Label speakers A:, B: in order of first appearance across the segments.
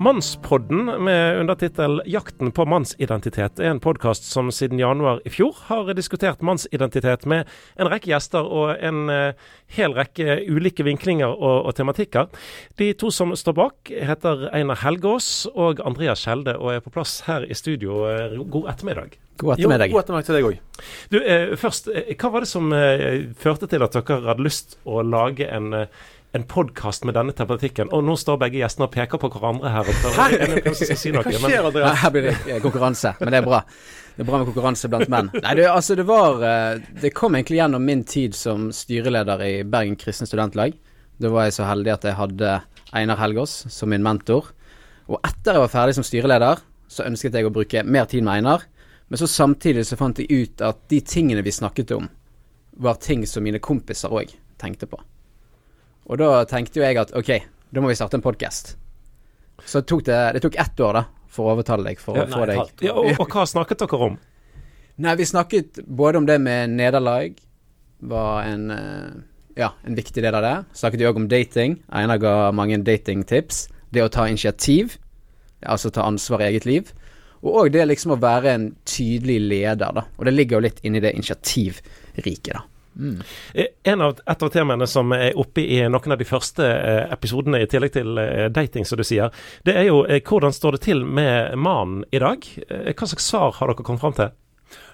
A: Mannspodden med undertittel 'Jakten på mannsidentitet' er en podkast som siden januar i fjor har diskutert mannsidentitet med en rekke gjester og en uh, hel rekke ulike vinklinger og, og, tematikker. De to som står bak, heter Einar Helgaas og Andreas Skjelde og er på plass her i studio. God ettermiddag.
B: God ettermiddag.
C: Jo, god ettermiddag til deg òg.
A: Du, uh, først, uh, hva var det som førte til at dere hadde lyst å lage en en podkast med denne tematikken. Og nå står begge gjestene og peker på hverandre her.
B: Hva skjer, Andreas? Her blir det konkurranse, men det er bra. Det er bra med konkurranse blant menn. Nei, det, altså, det var eh, Det kom egentlig gjennom min tid som styreleder i Bergen kristne studentlag. Da var jeg så heldig at jeg hadde Einar Helgaas som min mentor. Og etter jeg var ferdig som styreleder, så ønsket jeg å bruke mer tid med Einar. Men så samtidig så fant jeg ut at de tingene vi snakket om, var ting som mine kompiser òg tenkte på. Og da tenkte jo jeg at ok, da må vi starte en podkast. Så tok det, det tok ett år da, for å overtale deg. For ja, å få nei, deg
A: ja, og, og, hva snakket dere om?
B: Nei, vi snakket både om det med nederlag, var en, eh, ja, en viktig del av det. Snakket jo òg om dating. Einar ga mange datingtips. Det å ta initiativ, altså ta ansvar i eget liv. Og òg det liksom å være en tydelig leder, da. Og det ligger jo litt inni det initiativriket, da.
A: Mm. En av, et av temaene som er oppe i noen av de første eh, episodene, i tillegg til eh, dating, som du sier, det er jo eh, hvordan står det til med mannen i dag? Hva slags svar har dere kommet fram til?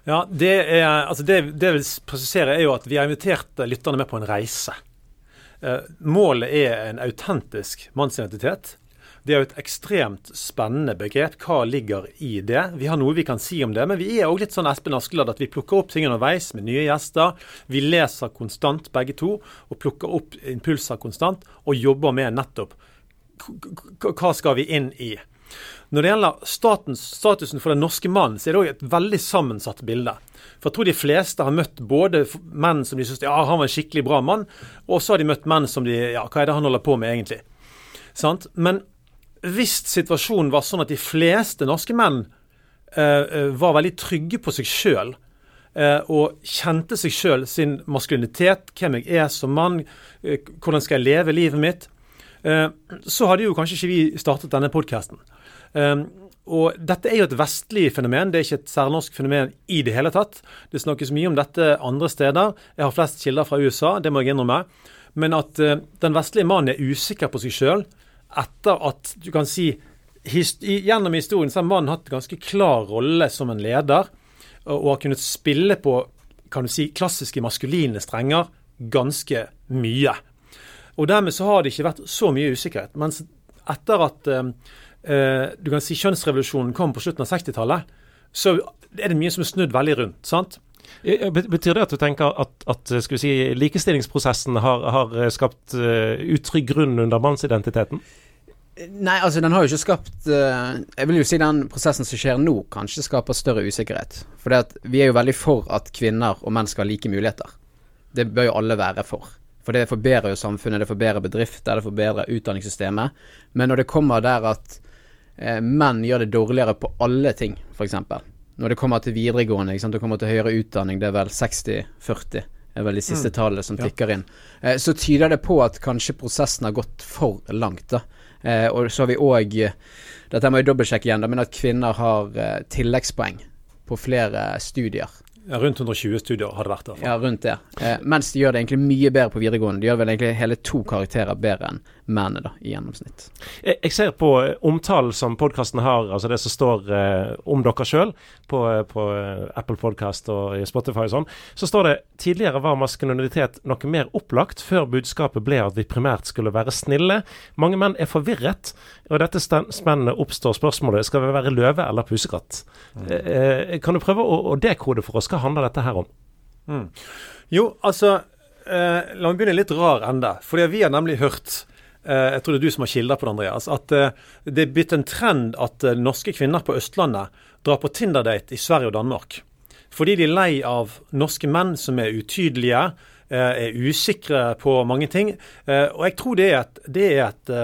C: Ja, Det, er, altså det, det jeg vil presisere, er jo at vi har invitert lytterne med på en reise. Målet er en autentisk mannsidentitet det er jo et ekstremt spennende begrep. Hva ligger i det? Vi har noe vi kan si om det, men vi er òg litt sånn Espen Askeladd at vi plukker opp ting underveis med nye gjester. Vi leser konstant begge to, og plukker opp impulser konstant, og jobber med nettopp hva skal vi inn i. Når det gjelder statens, statusen for den norske mannen, så er det òg et veldig sammensatt bilde. For jeg tror de fleste har møtt både menn som de syns ja, han var en skikkelig bra mann, og så har de møtt menn som de ja, hva er det han holder på med egentlig? Sant? Men hvis situasjonen var sånn at de fleste norske menn eh, var veldig trygge på seg sjøl eh, og kjente seg sjøl, sin maskulinitet, hvem jeg er som mann, eh, hvordan skal jeg leve livet mitt, så hadde jo kanskje ikke vi startet denne podkasten. Og dette er jo et vestlig fenomen, det er ikke et særnorsk fenomen i det hele tatt. Det snakkes mye om dette andre steder. Jeg har flest kilder fra USA, det må jeg innrømme. Men at den vestlige mannen er usikker på seg sjøl, etter at du kan si hist Gjennom historien så har mannen hatt en ganske klar rolle som en leder, og, har kunnet spille på kan du si, klassiske maskuline strenger ganske mye. Og Dermed så har det ikke vært så mye usikkerhet. Mens etter at eh, eh du kan si kjønnsrevolusjonen kom på slutten av 60-tallet, så er det mye som er snudd veldig rundt. sant?
A: Betyr det at du tenker at, at si, likestillingsprosessen har, har skapt uh, utrygg grunn under mannsidentiteten?
B: Nei, altså den har jo ikke skapt uh, Jeg vil jo si den prosessen som skjer nå, kanskje skaper større usikkerhet. For vi er jo veldig for at kvinner og menn skal ha like muligheter. Det bør jo alle være for. For det forbedrer jo samfunnet, det forbedrer bedrifter, det forbedrer utdanningssystemet. Men når det kommer der at uh, menn gjør det dårligere på alle ting, f.eks. Når det kommer til videregående, ikke sant? det kommer til høyere utdanning, det er vel 60-40 er vel de siste mm. tallene som tikker inn. Uh, så tyder det på at kanskje prosessen har gått for langt, da. Eh, og så har vi òg Dette må jeg dobbeltsjekke igjen, men at kvinner har eh, tilleggspoeng på flere studier.
C: Ja, rundt 120 studier har det vært. Derfor.
B: Ja, rundt det. Eh, mens de gjør det egentlig mye bedre på videregående. De gjør vel egentlig hele to karakterer bedre enn mennene, da, i gjennomsnitt.
A: Jeg, jeg ser på eh, omtalen som podkasten har, altså det som står eh, om dere sjøl på, eh, på, Apple Podcast og i Spotify og sånn, så står det tidligere var maskulinitet noe mer opplagt, før budskapet ble at vi primært skulle være snille. Mange menn er forvirret, og dette spennet oppstår spørsmålet skal vi være løve eller pusekatt. Mm. Eh, kan du prøve å, å dekode for oss? Hva handler dette her om?
C: Mm. Jo, altså eh, La meg begynne litt rar ende. Fordi vi har nemlig hørt eh, Jeg tror det er du som har kilder på det, Andreas. At eh, det er blitt en trend at eh, norske kvinner på Østlandet drar på Tinder-date i Sverige og Danmark. Fordi de er lei av norske menn som er utydelige, eh, er usikre på mange ting. Eh, og jeg tror det er et, det er et,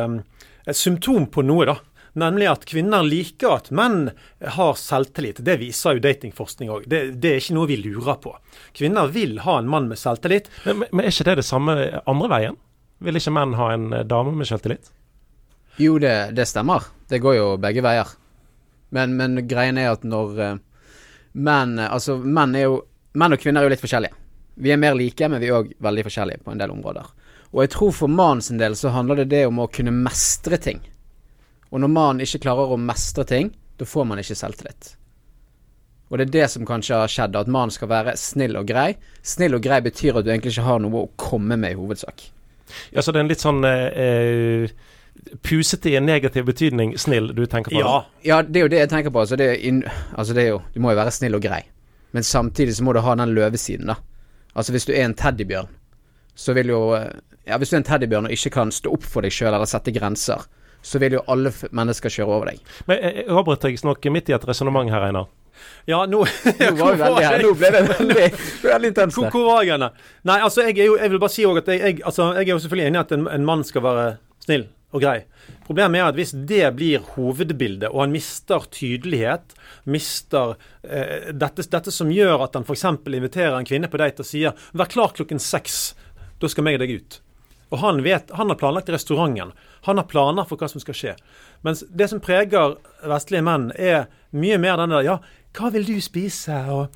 C: et symptom på noe, da. Nemlig at kvinner liker at menn har selvtillit. Det viser jo datingforskning òg. Det, det, er ikke noe vi lurer på. Kvinner vil ha en mann med selvtillit.
A: Men, men er ikke det det samme andre veien? Vil ikke menn ha en eh, dame med selvtillit?
B: Jo, det, det stemmer. Det går jo begge veier. Men, men greien er at når eh, menn Altså, menn jo Menn og kvinner er jo litt forskjellige. Vi er mer like, men vi er òg veldig forskjellige på en del områder. Og jeg tror for mannen sin del så handler det det om å kunne mestre ting. Og når mannen ikke klarer å mestre ting, da får man ikke selvtillit. Og det er det som kanskje har skjedd, at mannen skal være snill og grei. Snill og grei betyr at du egentlig ikke har noe å komme med i hovedsak.
A: Ja, Så det er en litt sånn eh, pusete i en negativ betydning snill du tenker på?
C: Ja.
B: Ja, det er jo det jeg tenker på. Altså, det er, inn, altså det er jo Du må jo være snill og grei. Men samtidig så må du ha den løvesiden, da. Altså hvis du er en teddybjørn, så vil jo eh, Ja, hvis du er en teddybjørn og ikke kan stå opp for deg sjøl eller sette grenser, så vil jo alle mennesker kjøre over deg.
A: Men jeg, jeg avbrøt deg nok midt i et resonnement her, Einar.
C: Ja, nå
B: Nå var veldig. Nå ble det veldig, veldig intenst.
C: Hvor, hvor var jeg henne? Nei, altså, jeg, jo, jeg vil bare si også at jeg, jeg, altså, jeg er jo selvfølgelig enig i at en, en mann skal være snill og grei. Problemet er at hvis det blir hovedbildet, og han mister tydelighet, mister eh, dette, dette som gjør at han f.eks. inviterer en kvinne på date og sier 'vær klar klokken seks', da skal meg og deg ut. Og han, vet, han har planlagt restauranten. Han har planer for hva som skal skje. Mens det som preger vestlige menn, er mye mer den der Ja, hva vil du spise? Og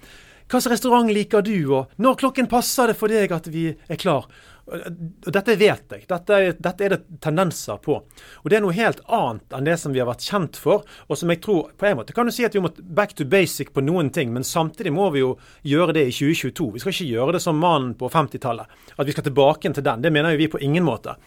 C: hva slags restaurant liker du? Og når klokken passer det for deg at vi er klar? Og dette vet jeg. Dette, dette er det tendenser på. Og det er noe helt annet enn det som vi har vært kjent for, og som jeg tror på en måte kan du si at vi må back to basic på noen ting, men samtidig må vi jo gjøre det i 2022. Vi skal ikke gjøre det som mannen på 50-tallet. At vi skal tilbake til den. Det mener jo vi på ingen måte.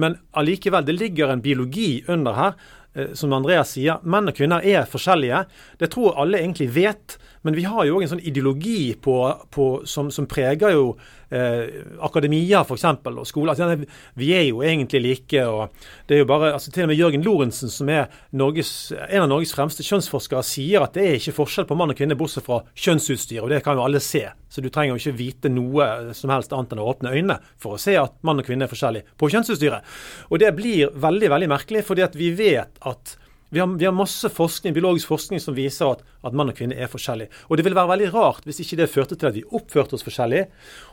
C: Men allikevel, det ligger en biologi under her. eh, Som Andreas sier, menn og kvinner er forskjellige. Det tror alle egentlig vet. Men vi har jo òg en sånn ideologi på, på, som, som preger jo eh, akademia f.eks. og skoler. Altså, vi er jo egentlig like. og det er jo bare, altså Til og med Jørgen Lorentzen, som er Norges, en av Norges fremste kjønnsforskere, sier at det er ikke forskjell på mann og kvinne bortsett fra kjønnsutstyr. og Det kan jo alle se. Så du trenger jo ikke vite noe som helst annet enn å åpne øynene for å se at mann og kvinne er forskjellig på kjønnsutstyret. Og det blir veldig, veldig merkelig, fordi at vi vet at vi har, vi har masse forskning, biologisk forskning som viser at, at mann og kvinne er forskjellige. Og det ville være veldig rart hvis ikke det førte til at vi oppførte oss forskjellig.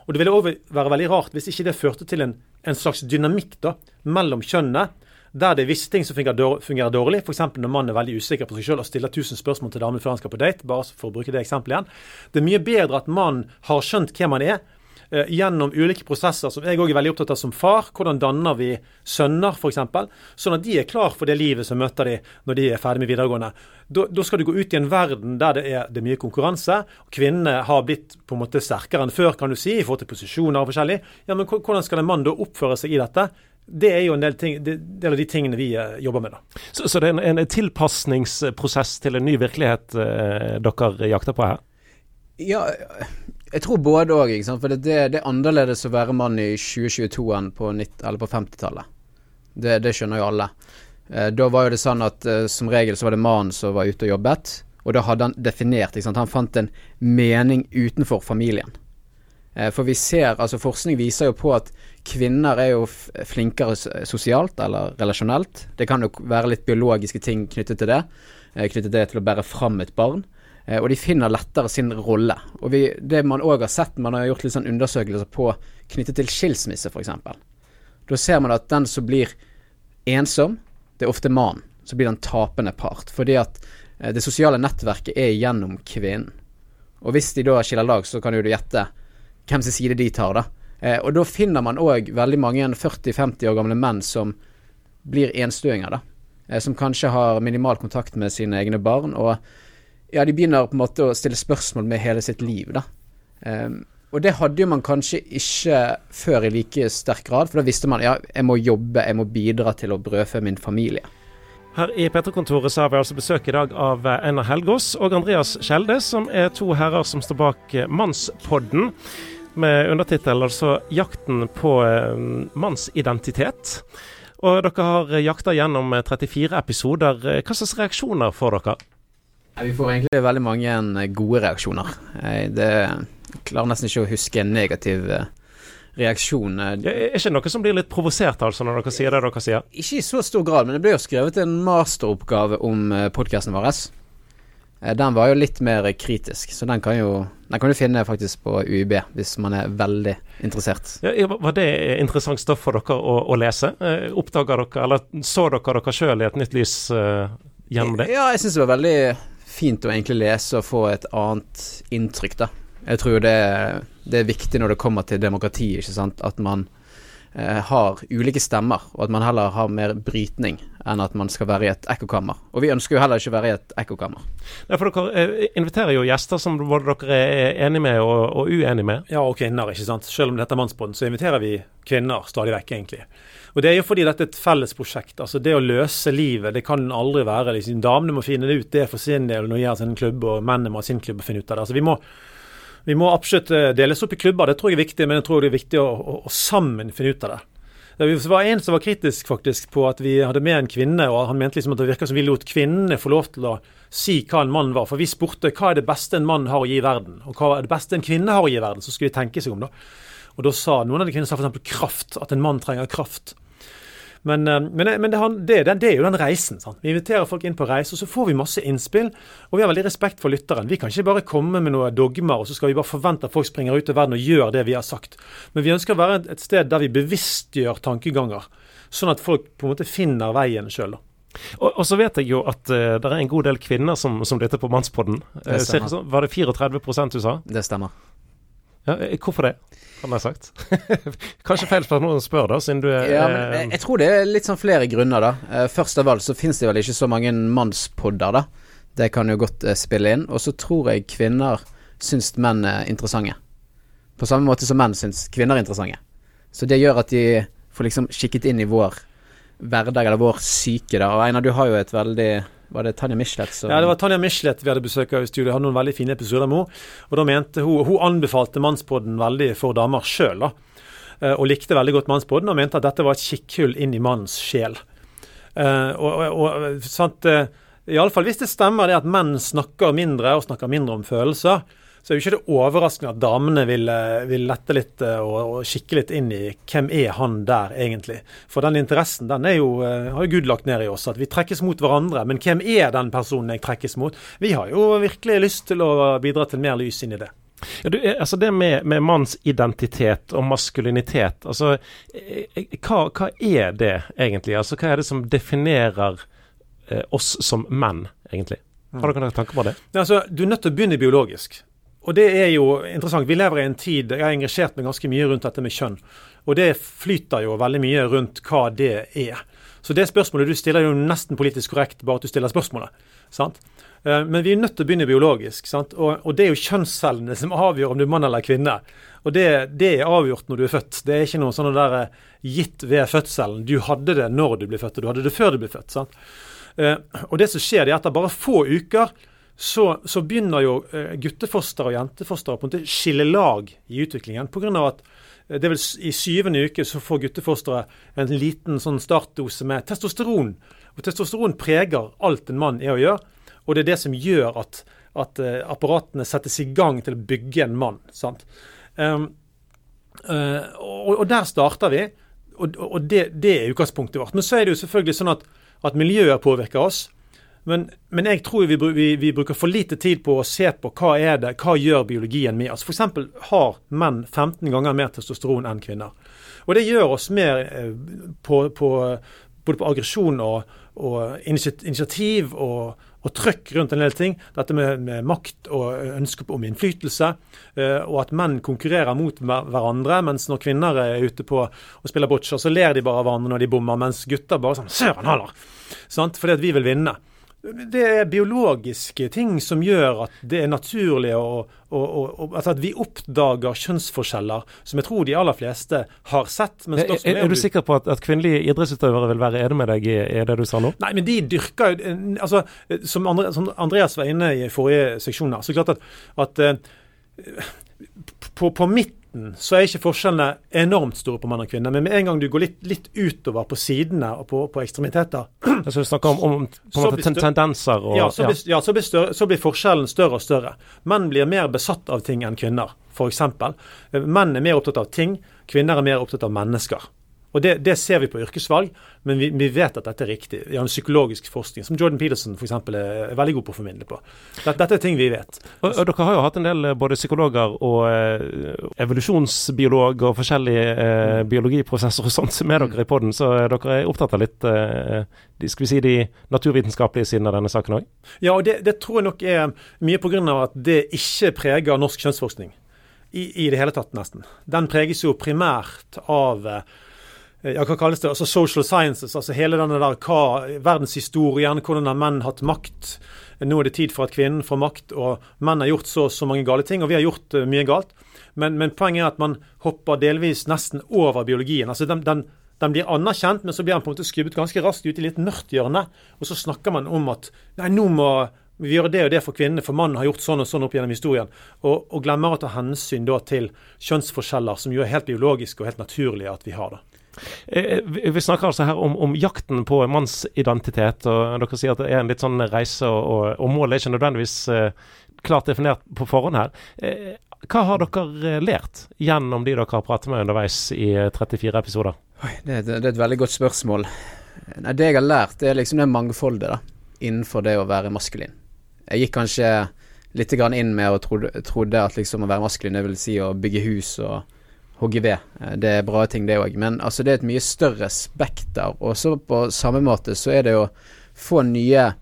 C: Og det ville òg være veldig rart hvis ikke det førte til en, en slags dynamikk da, mellom kjønnene. Der det er visse ting som fungerer, dår, fungerer dårlig, f.eks. når mannen er veldig usikker på seg selv og stiller 1000 spørsmål til damen før han skal på date. bare for å bruke Det eksempelet igjen. Det er mye bedre at mannen har skjønt hvem han er, gjennom ulike prosesser som jeg òg er veldig opptatt av som far. Hvordan danner vi sønner, f.eks. Sånn at de er klar for det livet som møter de når de er ferdig med videregående. Da, da skal du gå ut i en verden der det er, det er mye konkurranse. Kvinnene har blitt på en måte sterkere enn før, kan du si, i forhold til posisjoner og forskjellig. Ja, men hvordan skal en mann da oppføre seg i dette? Det er jo en del, ting, del av de tingene vi eh, jobber med. da.
A: Så, så det er en, en tilpasningsprosess til en ny virkelighet eh, dere jakter på her?
B: Ja, jeg tror både òg. For det, det, er annerledes å være mann i 2022 enn på, 90 på 50-tallet. Det, det skjønner jo alle. Eh, da var jo det sånn at eh, som regel så var det mannen som var ute og jobbet. Og da hadde han definert? Han fant en mening utenfor familien. Eh, for vi ser, altså forskning viser jo på at kvinner er jo flinkere sosialt eller relasjonelt. Det kan jo være litt biologiske ting knyttet til det. eh, Knyttet til det til å bære fram et barn. Eh, Og de finner lettere sin rolle. Og vi, det man òg har sett, man har gjort litt sånn undersøkelser på knyttet til skilsmisse, f.eks. Da ser man at den som blir ensom, det er ofte mannen. Så blir den tapende part. Fordi at eh, det sosiale nettverket er gjennom kvinnen. Og hvis de da skiller lag, så kan jo du gjette hvem sin side de tar, da. Eh, og da finner man òg veldig mange 40-50 år gamle menn som blir enstøinger, da. Som kanskje har minimal kontakt med sine egne barn, og ja, de begynner på en måte å stille spørsmål med hele sitt liv, da. Um, og det hadde jo man kanskje ikke før i like sterk grad, for da visste man ja, jeg må jobbe, jeg må bidra til å brødfø min familie.
A: Her i P3-kontoret så har vi altså besøk i dag av eh, Einar Helgaas og Andreas Skjelde, som er to herrer som står bak eh, Mannspodden, med undertittel altså 'Jakten på eh, mannsidentitet'. Og dere har jakta gjennom eh, 34 episoder. Hva slags reaksjoner får dere?
B: Vi får egentlig veldig mange eh, gode reaksjoner. Eh, Det jeg klarer nesten ikke å huske en negativ eh, reaksjon.
A: Ja, Er ikke noe som blir litt provosert altså når dere sier det dere sier?
B: Ikke i så stor grad, men det ble jo skrevet en masteroppgave om podkasten vår. Den var jo litt mer kritisk, så den kan, jo, den kan du finne faktisk på UiB hvis man er veldig interessert.
A: Ja, var det interessant stoff for dere å, å lese? Oppdaga dere, eller så dere dere sjøl i et nytt lys Uh, gjennom det?
B: Ja, jeg syns det var veldig fint å egentlig lese og få et annet inntrykk, da. Jeg tror det, det er viktig når det kommer til demokrati, ikke sant. At man har ulike stemmer, og at man heller har mer brytning enn at man skal være i et ekkokammer. Og vi ønsker jo heller ikke å være i et ekkokammer.
A: Ja, for dere eh, inviterer jo gjester som både dere er enige med og, og uenige med.
C: Ja, og kvinner, ikke sant. Selv om dette er mannsbånd, så inviterer vi kvinner stadig vekk, egentlig. Og det er jo fordi dette er et felles prosjekt. Altså det å løse livet, det kan aldri være liksom, Damene må finne det ut det er for sin del når de gjør sin klubb, og mennene må ha sin klubb og finne ut av det. Altså vi må vi må absolutt eh, deles opp i klubber, det tror jeg er viktig, men jeg tror det er viktig å, å, å sammen finne ut av det. Det var en som var kritisk faktisk på at vi hadde med en kvinne, og han mente liksom at det virka som vi lot kvinnene få lov til å si hva en mann var. For vi spurte hva er det beste en mann har å gi i verden, og hva er det beste en kvinne har å gi i verden. Så skulle de tenke seg om, da. Og da sa noen av de kvinnene sa f.eks. kraft, at en mann trenger kraft. Men, eh, men, men det, det, det, er jo den reisen. Sant? Vi inviterer folk inn på reise, og så får vi masse innspill. Og vi har veldig respekt for lytteren. Vi kan ikke bare komme med noen dogmer, og så skal vi bare forvente at folk springer ut i verden og gjør det vi har sagt. Men vi ønsker å være et sted der vi bevisstgjør tankeganger, sånn at folk på en måte finner veien sjøl.
A: Og, og, så vet jeg jo at uh, det er en god del kvinner som, som lytter på Mannspodden. Uh, var det 34 du sa?
B: Det stemmer.
A: Ja, hvorfor det? kan jeg sagt. Kanskje feil spørsmål å spørre, da, siden du er
B: ja, men jeg, jeg, tror det er litt sånn flere grunner, da. Uh, først av alt så finnes det vel ikke så mange mannspodder, da. Det kan jo godt spille inn. Og så tror jeg kvinner syns menn er interessante. På samme måte som menn syns kvinner er interessante. Så det gjør at de får liksom kikket inn i vår hverdag, eller vår syke, da. Og Einar, du har jo et veldig var det Tanja Michelet som
C: Ja, det var Tanja Michelet vi hadde besøk av i studio. Hadde noen veldig fine episoder med henne. Og da mente hun Hun anbefalte Mannspodden veldig for damer sjøl, da. Eh, og likte veldig godt Mannspodden, og mente at dette var et kikkhull inn i mannens sjel. Uh, og, og, og sant, uh, Iallfall hvis det stemmer det at menn snakker mindre og snakker mindre om følelser, så er jo ikke det overraskende at damene vil, eh, vil lette litt eh, og, og, kikke litt inn i hvem er han der egentlig. For den interessen den er jo, eh, har jo Gud lagt ned i oss, at vi trekkes mot hverandre. Men hvem er den personen jeg trekkes mot? Vi har jo virkelig lyst til å bidra til mer lys inn i det.
A: Ja, du, altså Det med, med mannsidentitet og maskulinitet, altså hva, hva, er det egentlig? Altså Hva er det som definerer eh, oss som menn, egentlig? Har dere noen tanker på det?
C: Ja, altså, du er nødt til å begynne biologisk. Og det er jo interessant. Vi lever i en tid Jeg har engasjert meg ganske mye rundt dette med kjønn. Og det flyter jo veldig mye rundt hva det er. Så det spørsmålet du stiller er jo nesten politisk korrekt, bare at du stiller spørsmålet. sant? Eh, men vi er nødt til å begynne biologisk. sant? Og, og det er jo kjønnscellene som avgjør om du er mann eller kvinne. Og det, det, er avgjort når du er født. Det er ikke noe sånn der eh, gitt ved fødselen. Du hadde det når du ble født, og du hadde det før du ble født. sant? Eh, og det som skjer, det er etter bare få uker så, så begynner jo eh, guttefoster og jentefoster måte skille lag i utviklingen. På grunn av at eh, det vil, I syvende uke så får guttefosteret en liten sånn startdose med testosteron. Og Testosteron preger alt en mann er å gjøre, og det er det som gjør at, at uh, apparatene settes i gang til å bygge en mann. sant? Um, uh, og, og, der starter vi, og, og det, det, er utgangspunktet vårt. Men så er det jo selvfølgelig sånn at, at miljøet påvirker oss. Men, men, jeg tror vi, vi, vi, bruker for lite tid på å se på hva er det, hva gjør biologien med oss. F.eks. har menn 15 ganger mer testosteron enn kvinner. Og det gjør oss mer eh, på, på, både på aggresjon og, og initiativ og, og, trøkk rundt en del ting. Dette med, med makt og ønske om innflytelse. Uh, og at menn konkurrerer mot hverandre, mens når kvinner er ute på og spiller boccia, så ler de bare av hverandre når de bommer, mens gutter bare sånn Søren heller! Fordi at vi vil vinne. Det er biologiske ting som gjør at det er naturlig å, å, å, altså at vi oppdager kjønnsforskjeller som jeg tror de aller fleste har sett.
A: er, er, er, du sikker på at, at, kvinnelige idrettsutøvere vil være enig med deg i, i det du sa nå?
C: Nei, men de dyrker jo altså, som, Andre, som, Andreas var inne i forrige seksjon så klart at, at uh, på, på midt midten så er ikke forskjellene enormt store på mann og kvinne. Men med en gang du går litt, litt utover på sidene og på, på ekstremiteter
A: Så du snakker om, om måte, tendenser og
C: Ja, så, blir, ja, så, blir større, så blir forskjellen større og større. Menn blir mer besatt av ting enn kvinner, f.eks. Menn er mer opptatt av ting, kvinner er mer opptatt av mennesker. Og det, det, ser vi på yrkesvalg, men vi, vi, vet at dette er riktig. Vi har en psykologisk forskning som Jordan Peterson for eksempel, er veldig god på å formidle på. Dette, dette er ting vi vet.
A: Og, og, Dere har jo hatt en del eh, både psykologer og eh, evolusjonsbiolog og forskjellige eh, biologiprosesser og sånt med dere i poden, så dere er opptatt av litt eh, skal vi si, de naturvitenskapelige sidene av denne saken òg?
C: Ja, og det, det, tror jeg nok er mye pga. at det ikke preger norsk kjønnsforskning. I, I, det hele tatt, nesten. Den preges jo primært av eh, Eh, ja, hva kalles det, altså social sciences, altså hele denne der hva, verdenshistorien, hvordan har menn hatt makt. Nå er det tid for at kvinnen får makt, og menn har gjort så så mange gale ting, og vi har gjort uh, mye galt. Men, men, poenget er at man hopper delvis nesten over biologien. altså den, den, den blir anerkjent, men så blir den på en måte skubbet ganske raskt ut i litt mørkt hjørne. Og så snakker man om at nei, nå må vi gjøre det og det for kvinnene, for mannen har gjort sånn og sånn opp gjennom historien. Og, og glemmer å ta hensyn da til kjønnsforskjeller, som jo er helt biologiske og helt naturlige at vi har. da.
A: Eh, vi snakker altså her om, om, jakten på mannsidentitet, og dere sier at det er en litt sånn reise, og, og, målet er ikke nødvendigvis uh, klart definert på forhånd her. Uh, hva har dere lært gjennom de dere har pratet med underveis i 34 episoder?
B: Det, det, det, er et veldig godt spørsmål. Nei, det jeg har lært, det er liksom det mangfoldet da, innenfor det å være maskulin. Jeg gikk kanskje litt inn med og trodde, trodde at liksom å være maskulin det vil si å bygge hus og ved. Eh, det er bra ting, det òg. Men altså, det er et mye større spekter. Og så på samme måte så er det å få nye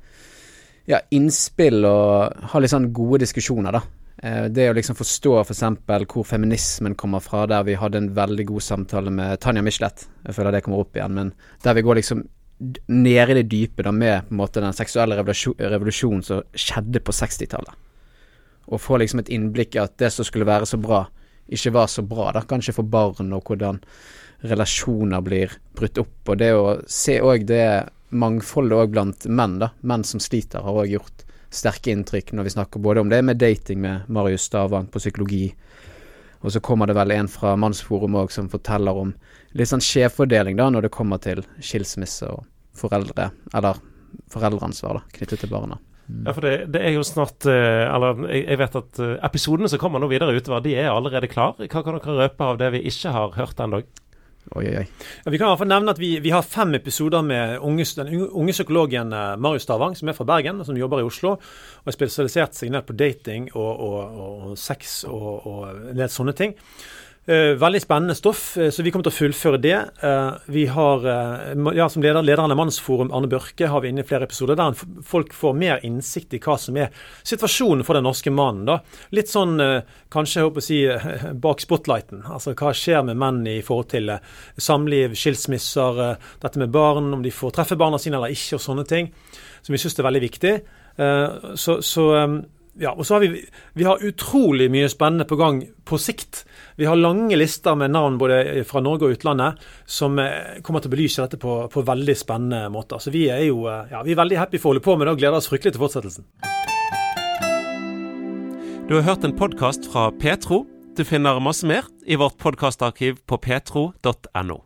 B: ja, innspill og ha litt sånn gode diskusjoner, da. Eh, det å liksom forstå f.eks. For hvor feminismen kommer fra, der vi hadde en veldig god samtale med Tanja Michelet. Jeg føler det kommer opp igjen, men der vi går liksom ned i det dype da med på en måte den seksuelle revolusjonen som skjedde på 60-tallet. Og få liksom et innblikk i at det som skulle være så bra, ikke var så bra, da, kanskje for barn, og hvordan relasjoner blir brutt opp. Og det å se òg det mangfoldet òg blant menn, da. Menn som sliter, har òg gjort sterke inntrykk når vi snakker både om det med dating med Marius Stavang på psykologi, og så kommer det vel en fra Mannsforum òg som forteller om litt sånn skjevfordeling da når det kommer til skilsmisse og foreldre, eller foreldreansvar da, knyttet til barna.
A: Ja, for det, det, er jo snart eh, Eller jeg, vet at eh, episodene som kommer nå videre utover, de er allerede klar. Hva kan dere røpe av det vi ikke har hørt ennå?
B: Oi, oi, oi.
C: Ja, vi kan i hvert fall nevne at vi, vi har fem episoder med unge, den unge psykologen eh, Marius Stavang, som er fra Bergen, og som jobber i Oslo. og har spesialisert seg ned på dating og, og, og sex og, og en del sånne ting. Uh, veldig spennende stoff, uh, så vi kommer til å fullføre det. Uh, vi har, ja, Som leder, lederen av Mannsforum, Arne Børke, har vi inne i flere episoder der folk får mer innsikt i hva som er situasjonen for den norske mannen. da. Litt sånn kanskje jeg håper å si, bak spotlighten. Altså hva skjer med menn i forhold til samliv, skilsmisser, dette med barn, om de får treffe barna sine eller ikke, og sånne ting. Som vi syns er veldig viktig. så, så ja, og så har vi, vi har utrolig mye spennende på gang på sikt. Vi har lange lister med navn både fra Norge og utlandet som eh, kommer til å belyse dette på, på veldig spennende måter. Så vi er jo eh, ja, vi er veldig happy for å holde på med det og gleder oss fryktelig til fortsettelsen.
A: Du har hørt en podkast fra Petro. Du finner masse mer i vårt podkastarkiv på petro.no.